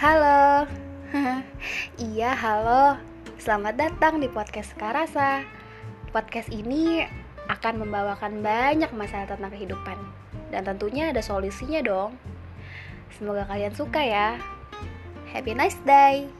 Halo. iya, halo. Selamat datang di podcast Karasa. Podcast ini akan membawakan banyak masalah tentang kehidupan dan tentunya ada solusinya dong. Semoga kalian suka ya. Happy nice day.